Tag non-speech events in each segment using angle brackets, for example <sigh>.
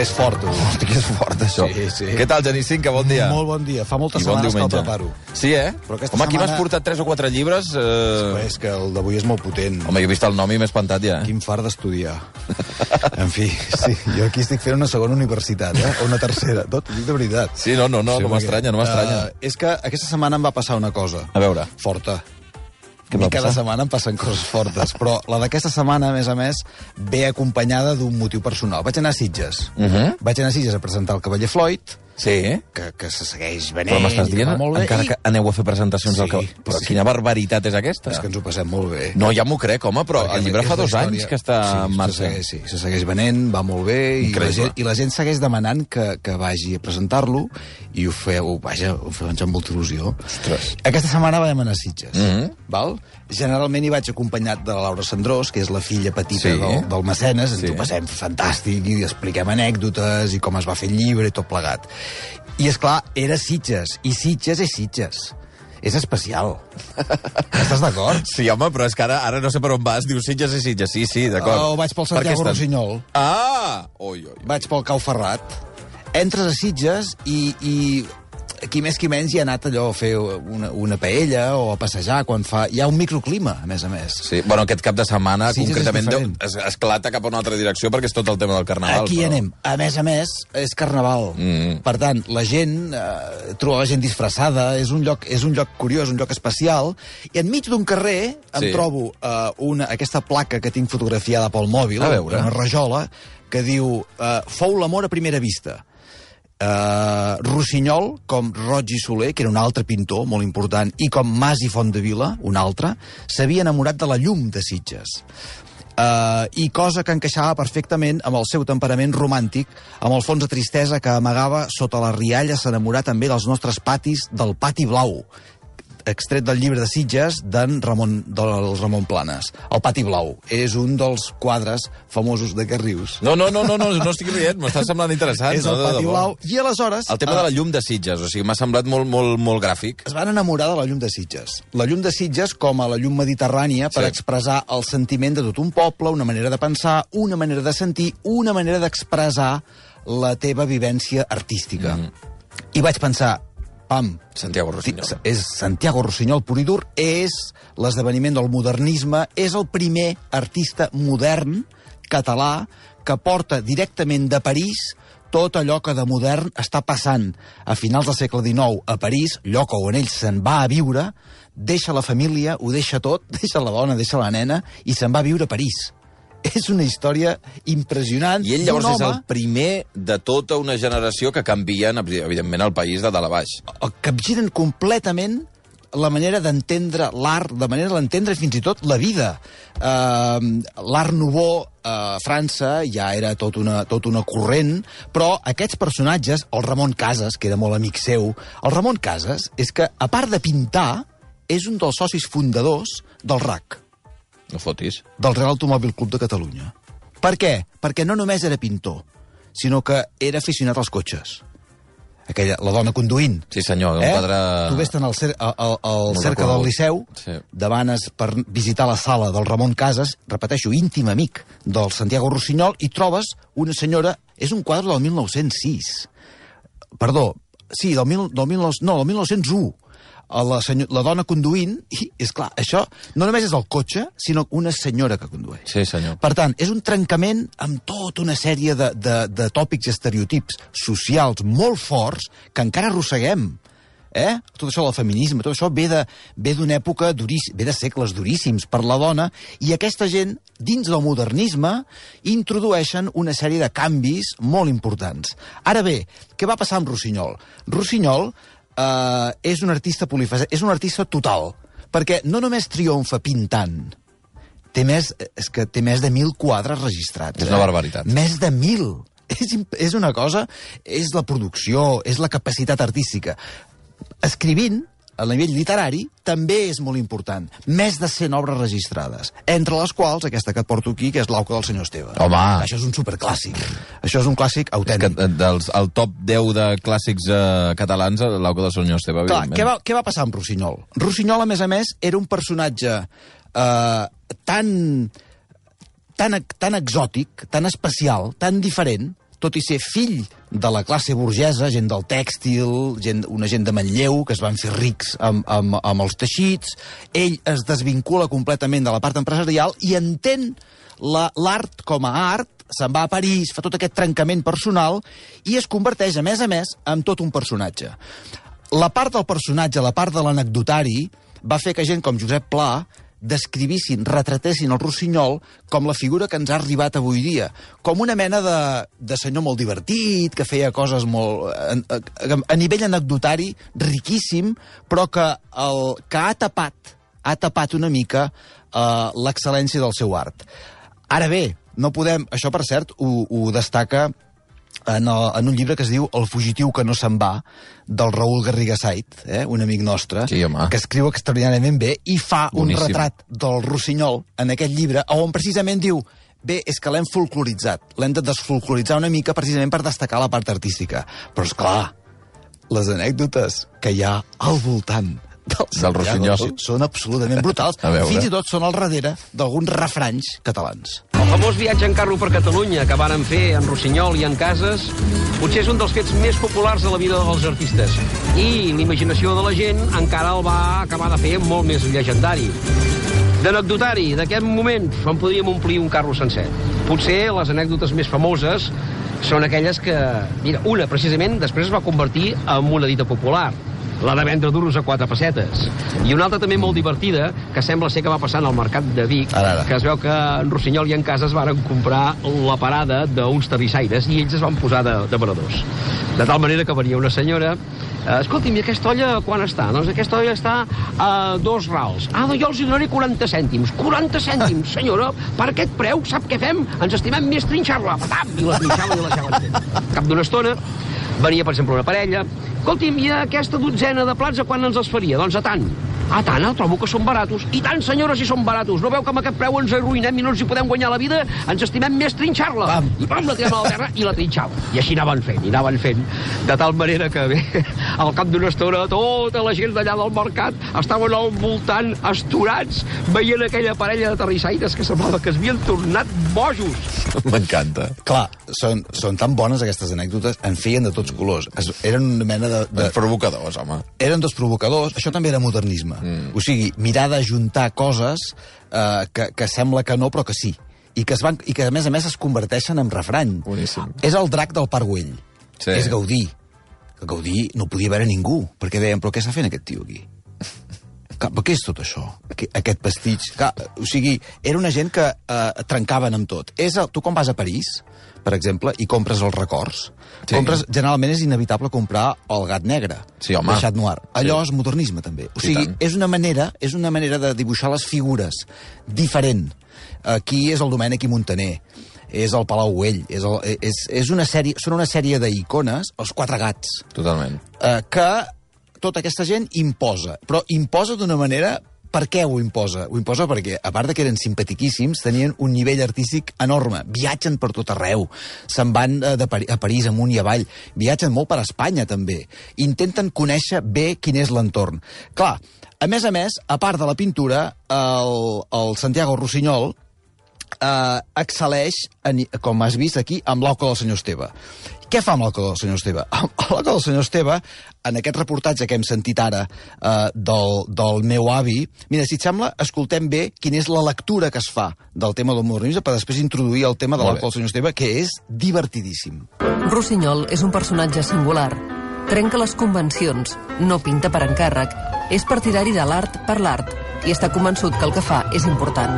És fort, tu. Hosti, que és fort, això. Sí, sí. Què tal, Genís Cinca? Bon dia. Molt bon dia. Fa moltes I bon setmanes que el diumenge. preparo. Sí, eh? Però Home, aquí m'has setmana- portat tres o quatre llibres. Eh... És que el d'avui és molt potent. Home, jo he vist el nom i m'he espantat ja, eh? Quin fart d'estudiar. <laughs> en fi, sí, jo aquí estic fent una segona universitat, eh? O una tercera. Tot, dic de veritat. Sí, no, no, no, no perquè, m'estranya, no m'estranya. eh, és que aquesta setmana em va passar una cosa. A veure. Forta. Què A mi cada passar? setmana em passen coses fortes, però la d'aquesta setmana, a més a més, ve acompanyada d'un motiu personal. Vaig anar a Sitges. Uh -huh. Vaig anar a Sitges a presentar el Cavaller Floyd, Sí? que, que se segueix venent Però m'estàs que dient bé. encara i- que aneu a fer presentacions Sí, al cap... Però sí. quina barbaritat és aquesta? És que ens ho passem molt bé. No, ja m'ho crec, home, però Perquè el llibre fa dos història- anys que està en sí, marxa. Se segueix, sí, se segueix venent, va molt bé, i la, gent, i la gent segueix demanant que, que vagi a presentar-lo, i ho feu, vaja, ho feu amb molta il·lusió. Ostres. Aquesta setmana vam anar a Sitges, Mhm. val? Generalment hi vaig acompanyat de la Laura Sandrós, que és la filla petita Sí. del, del mecenes, ens Sí. ho passem fantàstic, i expliquem anècdotes, i com es va fer el llibre, i tot plegat. I, és clar era Sitges, i Sitges és Sitges. És especial. <laughs> Estàs d'acord? Sí, home, però és que ara, ara no sé per on vas. Dius Sitges i Sitges. Sí, sí, d'acord. Oh, vaig pel Santiago estan- Rossinyol. Ah! Ui, ui. vaig pel Cau Ferrat, entres a Sitges i, i qui més qui menys hi ha anat allò a fer una, una paella o a passejar quan fa... Hi ha un microclima, a més a més. Sí, bueno, aquest cap de setmana, Sí, concretament, diferent. es, esclata cap a una altra direcció perquè és tot el tema del carnaval. Aquí però- anem. A més a més, és carnaval. Mm. Per tant, la gent, eh, trobar la gent disfressada, és un lloc, és un lloc curiós, un lloc especial, i enmig d'un carrer em Sí. trobo eh, una, aquesta placa que tinc fotografiada pel mòbil, A veure. una rajola, que diu eh, Fou l'amor a primera vista. Uh, Rossinyol, com Roig i Soler, que era un altre pintor molt important, i com Mas i Font-de-Vila, un altre, s'havia enamorat de la llum de Sitges. Uh, I cosa que encaixava perfectament amb el seu temperament romàntic, amb el fons de tristesa que amagava sota la rialla s'enamorar també dels nostres patis del Pati Blau, extret del llibre de Sitges d'en Ramon, del Ramon Planes. El Pati Blau és un dels quadres famosos de Carrius. No, no, no, no, no, no estic rient, m'està semblant interessant. és no, el de Pati. Blau. I aleshores... El tema eh, de la llum de Sitges, o sigui, m'ha semblat molt, molt, molt gràfic. es van enamorar de la llum de Sitges. La llum de Sitges com a la llum mediterrània per Sí. expressar el sentiment de tot un poble, una manera de pensar, una manera de sentir, una manera d'expressar la teva vivència artística. Mm. I vaig pensar, pam, Santiago Rossinyol. Sí, és Santiago Rossinyol pur i dur, és l'esdeveniment del modernisme, és el primer artista modern català que porta directament de París tot allò que de modern està passant a finals del segle XIX a París, lloc on ell se'n va a viure, deixa la família, ho deixa tot, <laughs> deixa la dona, deixa la nena, i se'n va a viure a París. És una història impressionant I ell llavors d'un és el home primer de tota una generació que canvien, evidentment, el país de dalt a baix. capgiren completament la manera d'entendre l'art, de manera d'entendre fins i tot la vida. Uh, l'art nouveau a França ja era tot una, tot una corrent, però aquests personatges, el Ramon Casas, que era molt amic seu, el Ramon Casas és que, a part de pintar, és un dels socis fundadors del RAC, No fotis. del Real Automòbil Club de Catalunya. Per què? Perquè no només era pintor, sinó que era aficionat als cotxes. Aquella, la dona conduint. Sí, senyor, un quadre... Tu vés al, cer al, al, reconegut. del Liceu, Sí. demanes per visitar la sala del Ramon Casas, repeteixo, íntim amic del Santiago Rossinyol, i trobes una senyora... És un quadre del 1906. Perdó, sí, del, mil, del, 19, no, del 1901 a la, senyor, la dona conduint, i, és clar, això no només és el cotxe, sinó una senyora que condueix. Sí, senyor. Per tant, és un trencament amb tota una sèrie de, de, de tòpics i estereotips socials molt forts que encara arrosseguem. Eh? Tot això del feminisme, tot això ve de- ve d'una època duríssima, ve de segles duríssims per la dona, i aquesta gent, dins del modernisme, introdueixen una sèrie de canvis molt importants. Ara bé, què va passar amb Rossinyol? Rossinyol eh, és un artista polifacètic, és un artista total, perquè no només triomfa pintant, té més, és que té més de mil quadres registrats. És una barbaritat. Més de mil. <laughs> és, és una cosa, és la producció, és la capacitat artística. Escrivint, a nivell literari, també és molt important. Més de 100 obres registrades, entre les quals aquesta que porto aquí, que és l'Auca del senyor Esteve. Home. Això és un superclàssic. Això és un clàssic Que, autèntic. eh, dels, el top 10 de clàssics eh, catalans, l'Auca del senyor Esteve, Clar, què va, què va passar amb Rossinyol? Rossinyol, a més a més, era un personatge eh, tan, tan, tan exòtic, tan especial, tan diferent, tot i ser fill de la classe burgesa, gent del tèxtil, gent, una gent de Manlleu, que es van fer rics amb, amb, amb els teixits, ell es desvincula completament de la part empresarial i entén la- l'art com a art, se'n va a París, fa tot aquest trencament personal i es converteix, a més a més, en tot un personatge. La part del personatge, la part de l'anecdotari, va fer que gent com Josep Pla descrivissin, retratessin el Rossinyol com la figura que ens ha arribat avui dia, com una mena de, de senyor molt divertit, que feia coses molt... A, a, a nivell anecdotari, riquíssim, però que, el, que ha tapat, ha tapat una mica uh, l'excel·lència del seu art. Ara bé, no podem... Això, per cert, ho, ho destaca en, el, en un llibre que es diu El fugitiu que no se'n va, del Raül Garriga Sait, eh, un amic nostre, Sí, home. que escriu extraordinàriament bé i fa Boníssim. un retrat del Rossinyol en aquest llibre, on precisament diu bé, és que l'hem folcloritzat, l'hem de desfolcloritzar una mica precisament per destacar la part artística. Però, és clar, les anècdotes que hi ha al voltant del, Santiago Rossinyol. són absolutament brutals. Fins i tot són al darrere d'alguns refranys catalans. El famós viatge en carro per Catalunya que varen fer en Rossinyol i en Cases potser és un dels fets més populars de la vida dels artistes. I l'imaginació de la gent encara el va acabar de fer molt més llegendari. D'anecdotari, d'aquest moment, en podríem omplir un carro sencer. Potser les anècdotes més famoses són aquelles que... Mira, una, precisament, després es va convertir en una dita popular la de vendre duros a quatre pessetes. I una altra també molt divertida, que sembla ser que va passar al mercat de Vic, Ara, ara. que es veu que en Rossinyol i en Cases varen comprar la parada d'uns terrissaires i ells es van posar de, de venedors. De tal manera que venia una senyora eh, escolti'm, i aquesta olla quan està? Doncs aquesta olla està a dos rals. Ah, doncs jo els donaré 40 cèntims. 40 cèntims, <laughs> senyora, per aquest preu, sap què fem? Ens estimem més trinxar-la. Patam! I la trinxava i la entendre. Cap d'una estona, venia, per exemple, una parella. Escolti'm, i aquesta dotzena de plats a quan ens els faria? Doncs a tant. A tant, eh? trobo que són baratos. I tant, senyora, si són baratos. No veu que amb aquest preu ens arruïnem i no ens hi podem guanyar la vida? Ens estimem més trinxar-la. Pam. I pam, la tirem a la terra i la trinxava. I així anaven fent, i anaven fent. De tal manera que, bé, al cap d'una estona, tota la gent d'allà del mercat estaven al voltant, esturats, veient aquella parella de terrissaires que semblava que es havien tornat bojos. M'encanta. Clar, són, són tan bones aquestes anècdotes, en feien de tots colors. Es, eren una mena de, de, Provocadors, home. eren dos provocadors, això també era modernisme. Mm. O sigui, mirar d'ajuntar coses eh, que, que sembla que no, però que sí. I que, es van, I que, a més a més, es converteixen en refrany. Boníssim. És el drac del Parc Güell. Sí. És Gaudí. Gaudí no podia veure ningú, perquè deien, però què està fent aquest tio aquí? Clar, però què és tot això? Aquest, aquest pastitx? Clar, o sigui, era una gent que eh, trencaven amb tot. És el, tu quan vas a París, per exemple, i compres els records, Sí. compres, generalment és inevitable comprar el gat negre. Sí, home. El xat noir. Allò Sí. és modernisme, també. O sigui, és una manera és una manera de dibuixar les figures diferent. Aquí és el Domènec i Montaner, és el Palau Güell, és, el, és, és una sèrie, són una sèrie d'icones, els quatre gats, Totalment. eh, que tota aquesta gent imposa, però imposa d'una manera... Per què ho imposa? Ho imposa perquè, a part de que eren simpatiquíssims, tenien un nivell artístic enorme. Viatgen per tot arreu. Se'n van eh, de Pari a París amunt i avall. Viatgen molt per Espanya, també. Intenten conèixer bé quin és l'entorn. Clar, a més a més, a part de la pintura, el, el Santiago Rossinyol eh, excel·leix, en, com has vist aquí, amb l'Auca del senyor Esteve. Què fa amb l'Auca del senyor Esteve? <laughs> Amb l'Auca del senyor Esteve, en aquest reportatge que hem sentit ara eh, del, del meu avi, mira, si et sembla, escoltem bé quina és la lectura que es fa del tema del modernisme per després introduir el tema de bé. del senyor Esteve, que és divertidíssim. Rossinyol és un personatge singular. Trenca les convencions, no pinta per encàrrec, és partidari de l'art per l'art i està convençut que el que fa és important.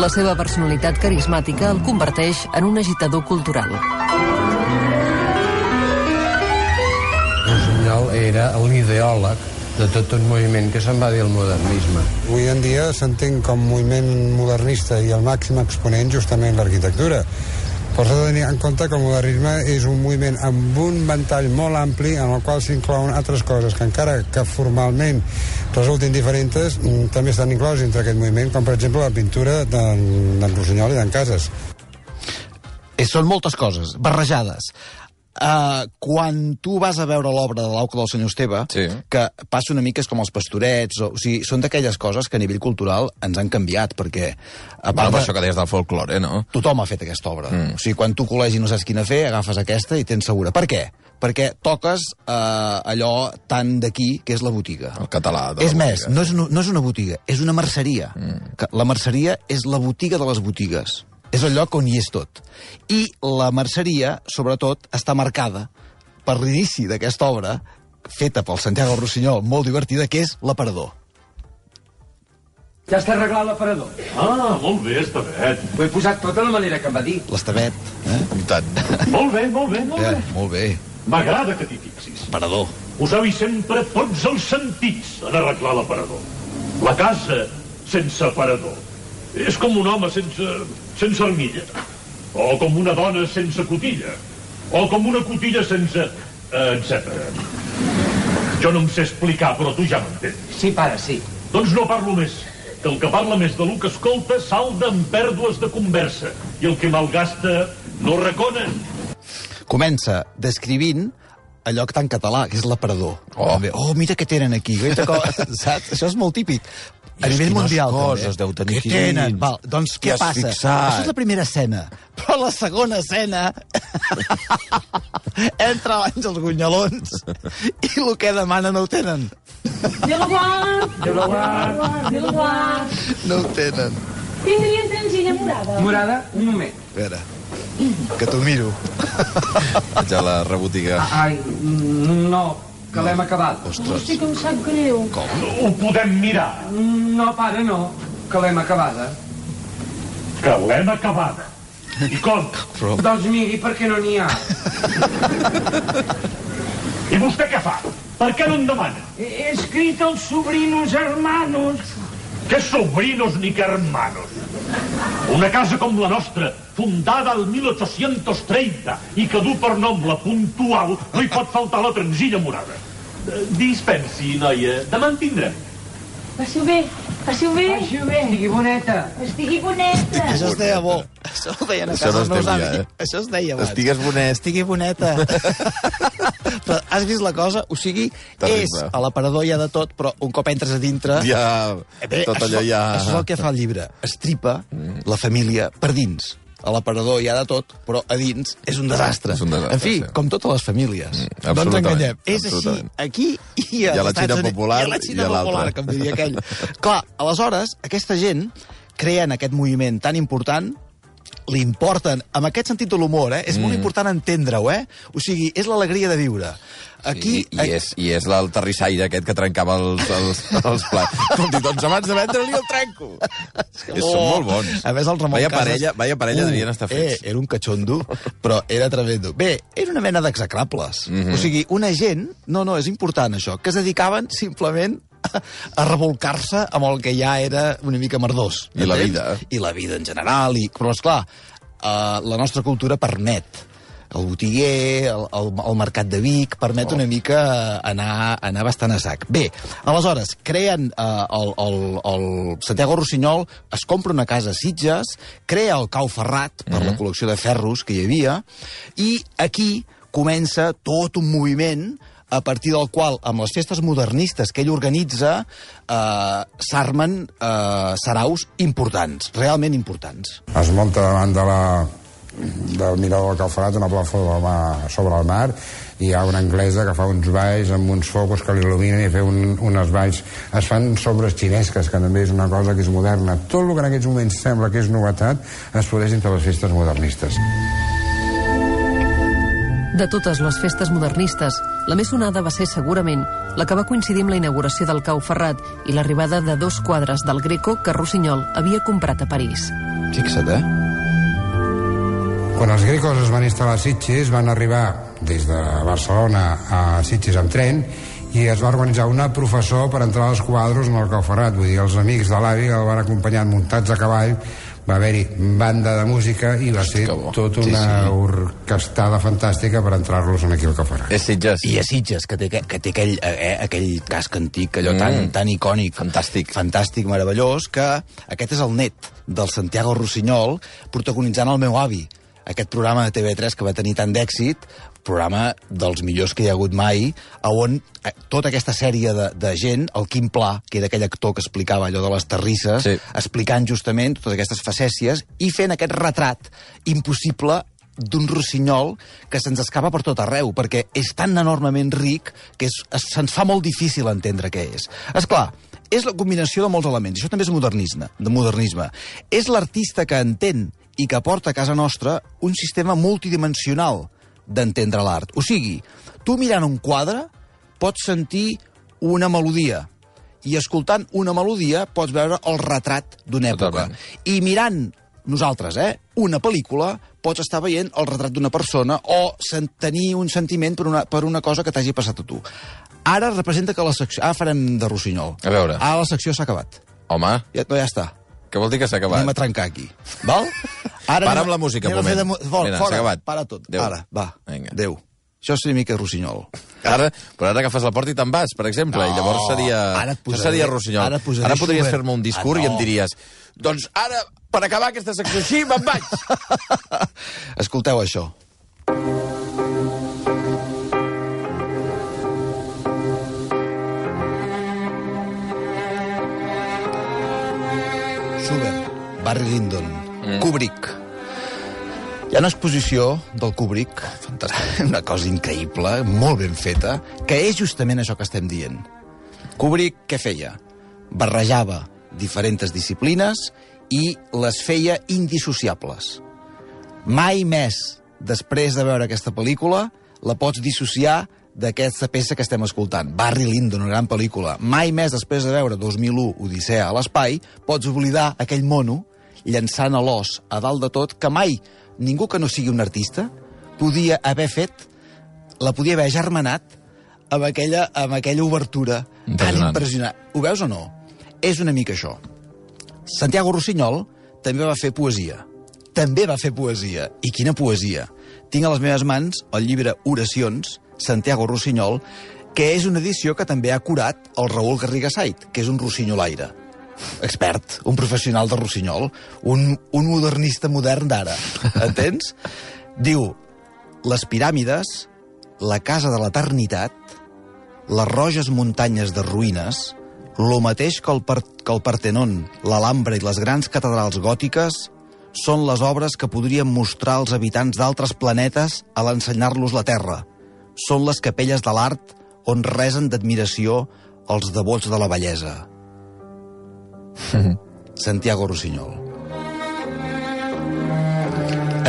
La seva personalitat carismàtica el converteix en un agitador cultural. Rossinyol era l'ideòleg de tot un moviment que se'n va dir el modernisme. Avui en dia s'entén com moviment modernista i el màxim exponent justament l'arquitectura. S'ha de tenir en compte que el modernisme és un moviment amb un ventall molt ampli en el qual s'inclouen altres coses que encara que formalment resultin diferents, mm, també estan incloses dintre aquest moviment, com per exemple la pintura d'en Rossinyol i d'en Casas. Eh, són moltes coses, barrejades. Uh, quan tu vas a veure l'obra de l'Auca del senyor Esteve, Sí. que passa una mica és com els pastorets, o, o sigui, són d'aquelles coses que a nivell cultural ens han canviat, perquè a Bueno, part de, això que deies del folklore, no? tothom ha fet aquesta obra. Mm. O sigui, quan tu col·legi no saps quina fer, agafes aquesta i tens segura. Per què? Perquè toques uh, allò tan d'aquí, que és la botiga. El català. de És més, botiga. no és, una, no és una botiga, és una merceria. Mm. Que la merceria és la botiga de les botigues. És el lloc on hi és tot. I la merceria, sobretot, està marcada per l'inici d'aquesta obra, feta pel Santiago Rossinyol, molt divertida, que és l'aparador. Ja està arreglat l'aparador. Ah, molt bé, està bé. Ho he posat tot de la manera que em va dir. L'Estavet, eh? I tant. <laughs> Molt bé, molt bé, molt Ja, bé. molt bé. M'agrada que t'hi fixis. Aparador. Poseu-hi sempre tots els sentits en arreglar l'aparador. La casa sense aparador és com un home sense, sense armilla. O com una dona sense cotilla. O com una cotilla sense... Eh, etc. Jo no em sé explicar, però tu ja m'entens. Sí, pare, sí. Doncs no parlo més. Que el que parla més de lo que escolta salda amb pèrdues de conversa. I el que malgasta no recona. Comença descrivint allò que en català, que és l'aparador. Oh. Oh, mira què tenen aquí. <laughs> Saps? Això és molt típic. A nivell quines mundial, coses també. deu tenir Què aquí tenen? Val, doncs què has passa? fixat? Això és la primera escena. Però la segona escena <laughs> entra l'Àngels Gunyalons i el que demana no ho tenen. Déu la guard! Déu la guard! Déu la guard! No ho tenen. Tindrien transilla morada? Morada, un moment. A veure, que t'ho miro. Vaig a la rebotiga. Ai, mm, no, que l'hem acabat. Hosti, que em sap greu. Ho podem mirar, No, pare, no, que l'hem acabada. que l'hem acabada. I com? Doncs miri, perquè no n'hi ha. I vostè què fa? Per què no en demana? He escrit els sobrinos hermanos. Que sobrinos ni que hermanos. Una casa com la nostra, fundada al 1830 i que du per nom la puntual, no hi pot faltar la transilla morada. Eh, Dispensi, noia, demà en tindrem. Passi-ho bé, passi-ho bé. Passi-ho bé. Estigui boneta. Estigui boneta. Això es deia bo. Això ho deien a Això casa no els meus avis. eh? Això es deia abans. Estigues bonet. Estigui boneta. <laughs> però has vist la cosa? O sigui, Terrible. és a l'aparador ha de tot, però un cop entres a dintre... Ja, Eh, bé, tot allò això, ja... Això és el que fa el llibre. Estripa la família per dins. A l'aparador hi ha de tot, però a dins és un desastre. És un desastre, en fi, sí. com totes les famílies. Mm, no ens enganyem. És així, aquí i a, I a la Xina popular I a la i Xina a l'altra. popular, com diria aquell. Clar, aleshores, aquesta gent creen aquest moviment tan important li importen, amb aquest sentit de l'humor, eh? És Mm. molt important entendre-ho, eh? O sigui, és l'alegria de viure. Aquí... I, i, és, i és el terrissaire aquest que trencava els, els, els plats. <laughs> Com dir, doncs abans de vendre-li el trenco. És, són molt bons. A més, el Ramon Vaya Casas... parella, vaya parella devien estar fets. Eh, era un catxondo, però era tremendo. Bé, era una mena d'execrables. Mm. -hmm. O sigui, una gent... No, no, és important això, que es dedicaven simplement a, revolcar-se amb el que ja era una mica merdós. I la vida. I la vida en general. I... Però, esclar, uh, la nostra cultura permet el botiguer, el, el, el mercat de Vic, permet oh. una mica anar, anar bastant a sac. Bé, aleshores, creen eh, el, el, el Santiago Rossinyol, es compra una casa a Sitges, crea el Cau Ferrat per la col·lecció de ferros que hi havia, i aquí comença tot un moviment a partir del qual, amb les festes modernistes que ell organitza, eh, s'armen eh, saraus importants, realment importants. Es munta davant de la, del mirador del Calfarat una plataforma sobre el mar i hi ha una anglesa que fa uns balls amb uns focus que l'il·luminen i fer un, unes balls es fan sobres xinesques que també és una cosa que és moderna. Tot el que en aquests moments sembla que és novetat es produeix entre les festes modernistes De totes les festes modernistes, la més sonada va ser segurament la que va coincidir amb la inauguració del Cau Ferrat i l'arribada de dos quadres del Greco que Rossinyol havia comprat a París. Fixa't, eh? Quan els grecos es van instal·lar a Sitges, van arribar des de Barcelona a Sitges amb tren i es va organitzar una professor per entrar als quadros en el Cau Ferrat. Vull dir, els amics de l'avi el van acompanyar muntats a cavall, va haver-hi banda de música i va ser tota una Sí, sí. orquestada fantàstica per entrar-los en aquí al Cafarà. És Sitges. I a Sitges, que té, que, que té aquell, eh, aquell casc antic, allò Mm. tan, tan icònic. Fantàstic. Fantàstic, meravellós, que aquest és el net del Santiago Rossinyol, protagonitzant el meu avi. Aquest programa de TV3 que va tenir tant d'èxit, programa dels millors que hi ha hagut mai, a on eh, tota aquesta sèrie de, de gent, el Quim Pla, que era aquell actor que explicava allò de les terrisses, Sí. explicant justament totes aquestes facècies i fent aquest retrat impossible d'un rossinyol que se'ns escapa per tot arreu, perquè és tan enormement ric que se'ns fa molt difícil entendre què és. És clar, és la combinació de molts elements. Això també és modernisme. De modernisme. És l'artista que entén i que porta a casa nostra un sistema multidimensional d'entendre l'art. O sigui, tu mirant un quadre pots sentir una melodia i escoltant una melodia pots veure el retrat d'una època. Totalment. I mirant nosaltres, eh, una pel·lícula, pots estar veient el retrat d'una persona o tenir un sentiment per una, per una cosa que t'hagi passat a tu. Ara representa que la secció... Ara farem de Rossinyol. A veure. Ara la secció s'ha acabat. Home, Ja, no, ja està. Què vol dir que s'ha acabat? Anem a trencar aquí. Val? Ara Para anem amb la música, fer moment. De, Vinga, s'ha fora, acabat. para tot. Adéu. Ara, va. Vinga. Adéu. Això és una mica Rossinyol. Ara, però ara agafes la porta i te'n vas, per exemple, i No, llavors seria... ara posaré- seria Rossinyol. ara ara podries fer-me un discurs Ah, i em no. diries doncs ara, per acabar aquesta secció així, me'n vaig. <laughs> Escolteu això. Barry Lyndon, mm. Kubrick. Hi ha una exposició del Kubrick, <laughs> una cosa increïble, molt ben feta, que és justament això que estem dient. Kubrick què feia? Barrejava diferents disciplines i les feia indissociables. Mai més, després de veure aquesta pel·lícula, la pots dissociar d'aquesta peça que estem escoltant. Barry Lyndon, una gran pel·lícula. Mai més, després de veure 2001, Odissea a l'espai, pots oblidar aquell mono llançant a l'os a dalt de tot, que mai ningú que no sigui un artista podia haver fet, la podia haver germanat amb aquella, amb aquella obertura tan Impressionant. Ho veus o no? És una mica això. Santiago Rossinyol també va fer poesia. També va fer poesia. I quina poesia! Tinc a les meves mans el llibre Oracions, Santiago Rossinyol, que és una edició que també ha curat el Raül Garriga Sait, que és un rossinyolaire. Expert, un professional de rossinyol, un, un modernista modern d'ara. <laughs> Entens? Diu, les piràmides, la casa de l'eternitat, les roges muntanyes de ruïnes, lo mateix que el, Par que el Partenon, l'Alhambra i les grans catedrals gòtiques són les obres que podrien mostrar als habitants d'altres planetes a l'ensenyar-los la Terra. Són les capelles de l'art on resen d'admiració els devots de la bellesa. <laughs> Santiago Rossinyol.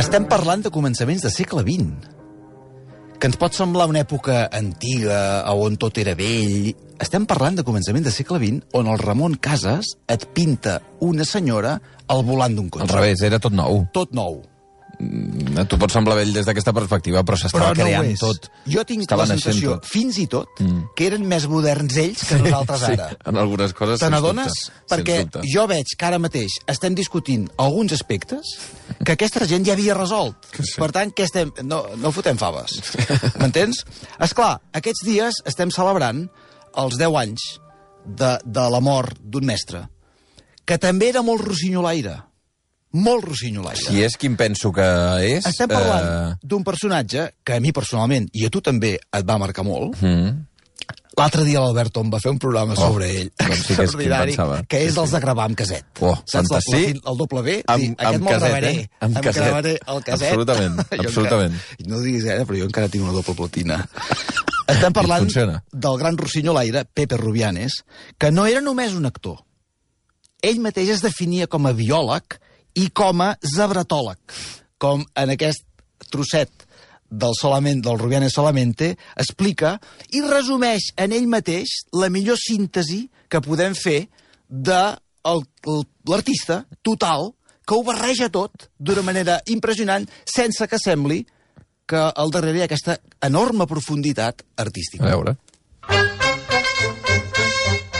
Estem parlant de començaments de segle XX que ens pot semblar una època antiga on tot era vell. Estem parlant de començament de segle XX on el Ramon Casas et pinta una senyora al volant d'un cotxe. Al revés, era tot nou. Tot nou. Mm, Tu pots semblar vell des d'aquesta perspectiva, però s'estava no creant és. tot. Jo tinc Estava la sensació, tot. fins i tot, que eren més moderns ells que nosaltres ara. Sí, en algunes coses, Te n'adones? Perquè jo veig que ara mateix estem discutint alguns aspectes que aquesta gent ja havia resolt. Sí. Per tant, que estem... no, no fotem faves. M'entens? És clar, aquests dies estem celebrant els 10 anys de, de la mort d'un mestre, que també era molt rossinyolaire. Molt rossinyolaire. Si és quin penso que és... Estem parlant Eh... d'un personatge que a mi personalment, i a tu també, et va marcar molt. Mm. L'altre dia l'Alberto em va fer un programa Oh, sobre ell, doncs sí que és extraordinari, que és Sí, dels sí. de gravar amb caset. Oh, Saps? fantasí. El, el doble B, Amb- amb aquest me'l caset, gravaré. eh? Amb Em caset. gravaré el caset. Absolutament, <laughs> Jo encara- absolutament. No diguis ara, però jo encara tinc una doble platina. <laughs> Estem parlant del gran rossinyolaire, Pepe Rubianes, que no era només un actor. Ell mateix es definia com a biòleg i com a zebratòleg, com en aquest trosset del solament, del Rubianes Solamente, explica i resumeix en ell mateix la millor síntesi que podem fer de l'artista total que ho barreja tot d'una manera impressionant sense que sembli que al darrere hi ha aquesta enorme profunditat artística. A veure.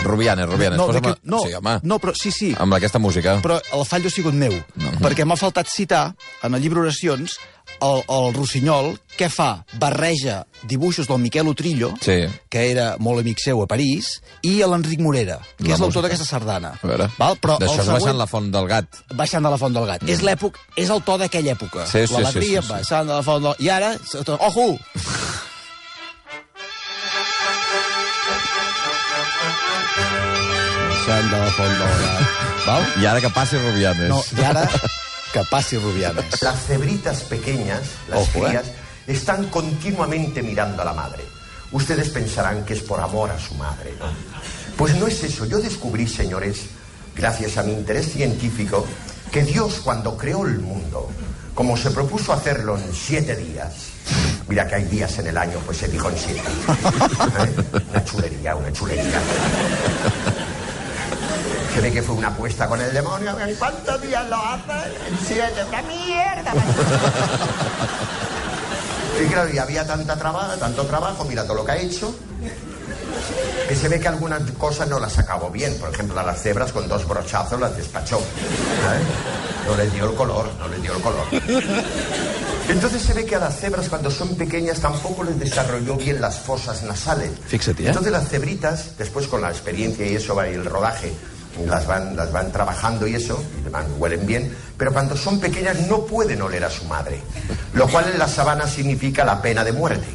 Rubianes, Rubianes. No, Posa'm... no, Sí, home. no, però sí, sí. Amb aquesta música. Però el fallo ha sigut meu, no. perquè m'ha faltat citar en el llibre Oracions el, el Rossinyol, què fa? Barreja dibuixos del Miquel Utrillo, Sí. que era molt amic seu a París, i l'Enric Morera, que La és l'autor d'aquesta sardana. A veure. Val? Però D'això següent- baixant la font del gat. baixant de la font del gat. És l'època, és el to d'aquella època. Sí, sí, L'alegria sí, sí, sí. baixant de la font del... I ara, ojo! Baixant de la font del gat. Val? I ara que passi Rubianes. No, i ara que passi Rubianes. Las cebritas pequeñas, las Ojo, ¿eh? crías, están continuamente mirando a la madre. Ustedes pensarán que es por amor a su madre, ¿no? Pues no es eso. Yo descubrí, señores, gracias a mi interés científico, que Dios cuando creó el mundo, como se propuso hacerlo en siete días, mira que hay días en el año, pues se dijo en siete. <laughs> ¿eh? Una chulería, una chulería. Se ve que fue una apuesta con el demonio. ¿En cuántos días lo hace? En siete. ¡Una mierda! <laughs> Y claro, y había tanta traba- tanto trabajo, mira todo lo que ha hecho, que se ve que algunas cosas no las acabó bien. Por ejemplo, a las cebras con dos brochazos las despachó. ¿sabes? No les dio el color, no les dio el color. Entonces se ve que a las cebras cuando son pequeñas tampoco les desarrolló bien las fosas nasales. Fíjate, ¿eh? Entonces las cebritas, después con la experiencia y eso va y el rodaje, las van, las van trabajando y eso, y van, huelen bien, pero cuando son pequeñas no pueden oler a su madre. Lo cual en la sabana significa la pena de muerte.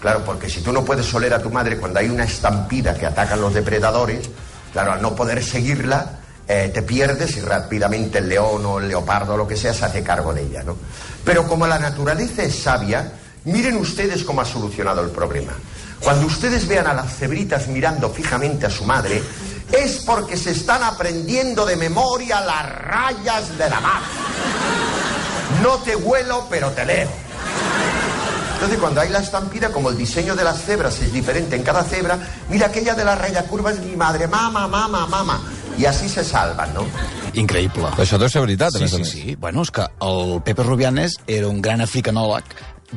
Claro, porque si tú no puedes oler a tu madre cuando hay una estampida que atacan los depredadores, claro, al no poder seguirla, eh, te pierdes y rápidamente el león o el leopardo o lo que sea se hace cargo de ella, ¿no? Pero como la naturaleza es sabia, miren ustedes cómo ha solucionado el problema. Cuando ustedes vean a las cebritas mirando fijamente a su madre, es porque se están aprendiendo de memoria las rayas de la mar. No te huelo, pero te leo. Entonces, cuando hay la estampida, como el diseño de las cebras es diferente en cada cebra, mira, aquella de la raya curva es mi madre, mama, mama, mama. Y así se salvan, ¿no? Increïble. Això deu ser veritat, a Sí, més a sí, sí. Bueno, és que el Pepe Rubianes era un gran africanòleg,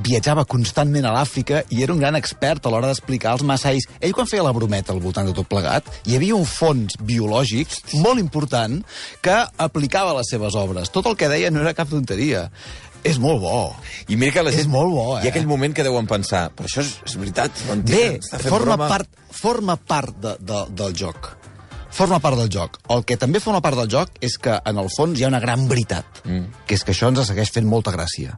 viatjava constantment a l'Àfrica i era un gran expert a l'hora d'explicar els massais. Ell, quan feia la brometa al voltant de tot plegat, hi havia un fons biològic molt important que aplicava a les seves obres. Tot el que deia no era cap tonteria. És molt bo. I mira que la gent... És molt bo, eh? Hi ha aquell moment que deuen pensar, però això és, és veritat, mentida, Bé, forma broma. part, forma part de, de, del joc. Forma part del joc. El que també forma part del joc és que, en el fons, hi ha una gran veritat, mm. que és que això ens segueix fent molta gràcia.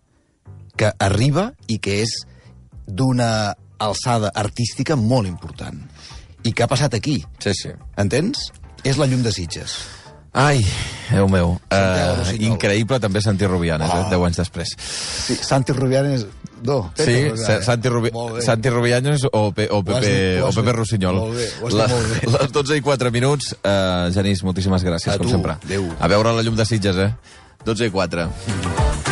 Que arriba i que és d'una alçada artística molt important. I que ha passat aquí. Sí, sí. Entens? És la llum de Sitges. Ai, Déu meu. Uh, increïble també sentir Rubianes, Ah. eh, 10 anys després. Sí, Santi Rubianes... No, Pepe Sí, Rubianes. Santi, Rubi. Santi Rubianes o, Pe o has Pepe, ho o has Pepe. Rossinyol. Molt bé, ho has molt bé. <laughs> Les 12 i 4 minuts. Uh, Genís, moltíssimes gràcies, A com tu, sempre. adéu. A veure la llum de Sitges, eh? 12 i 4.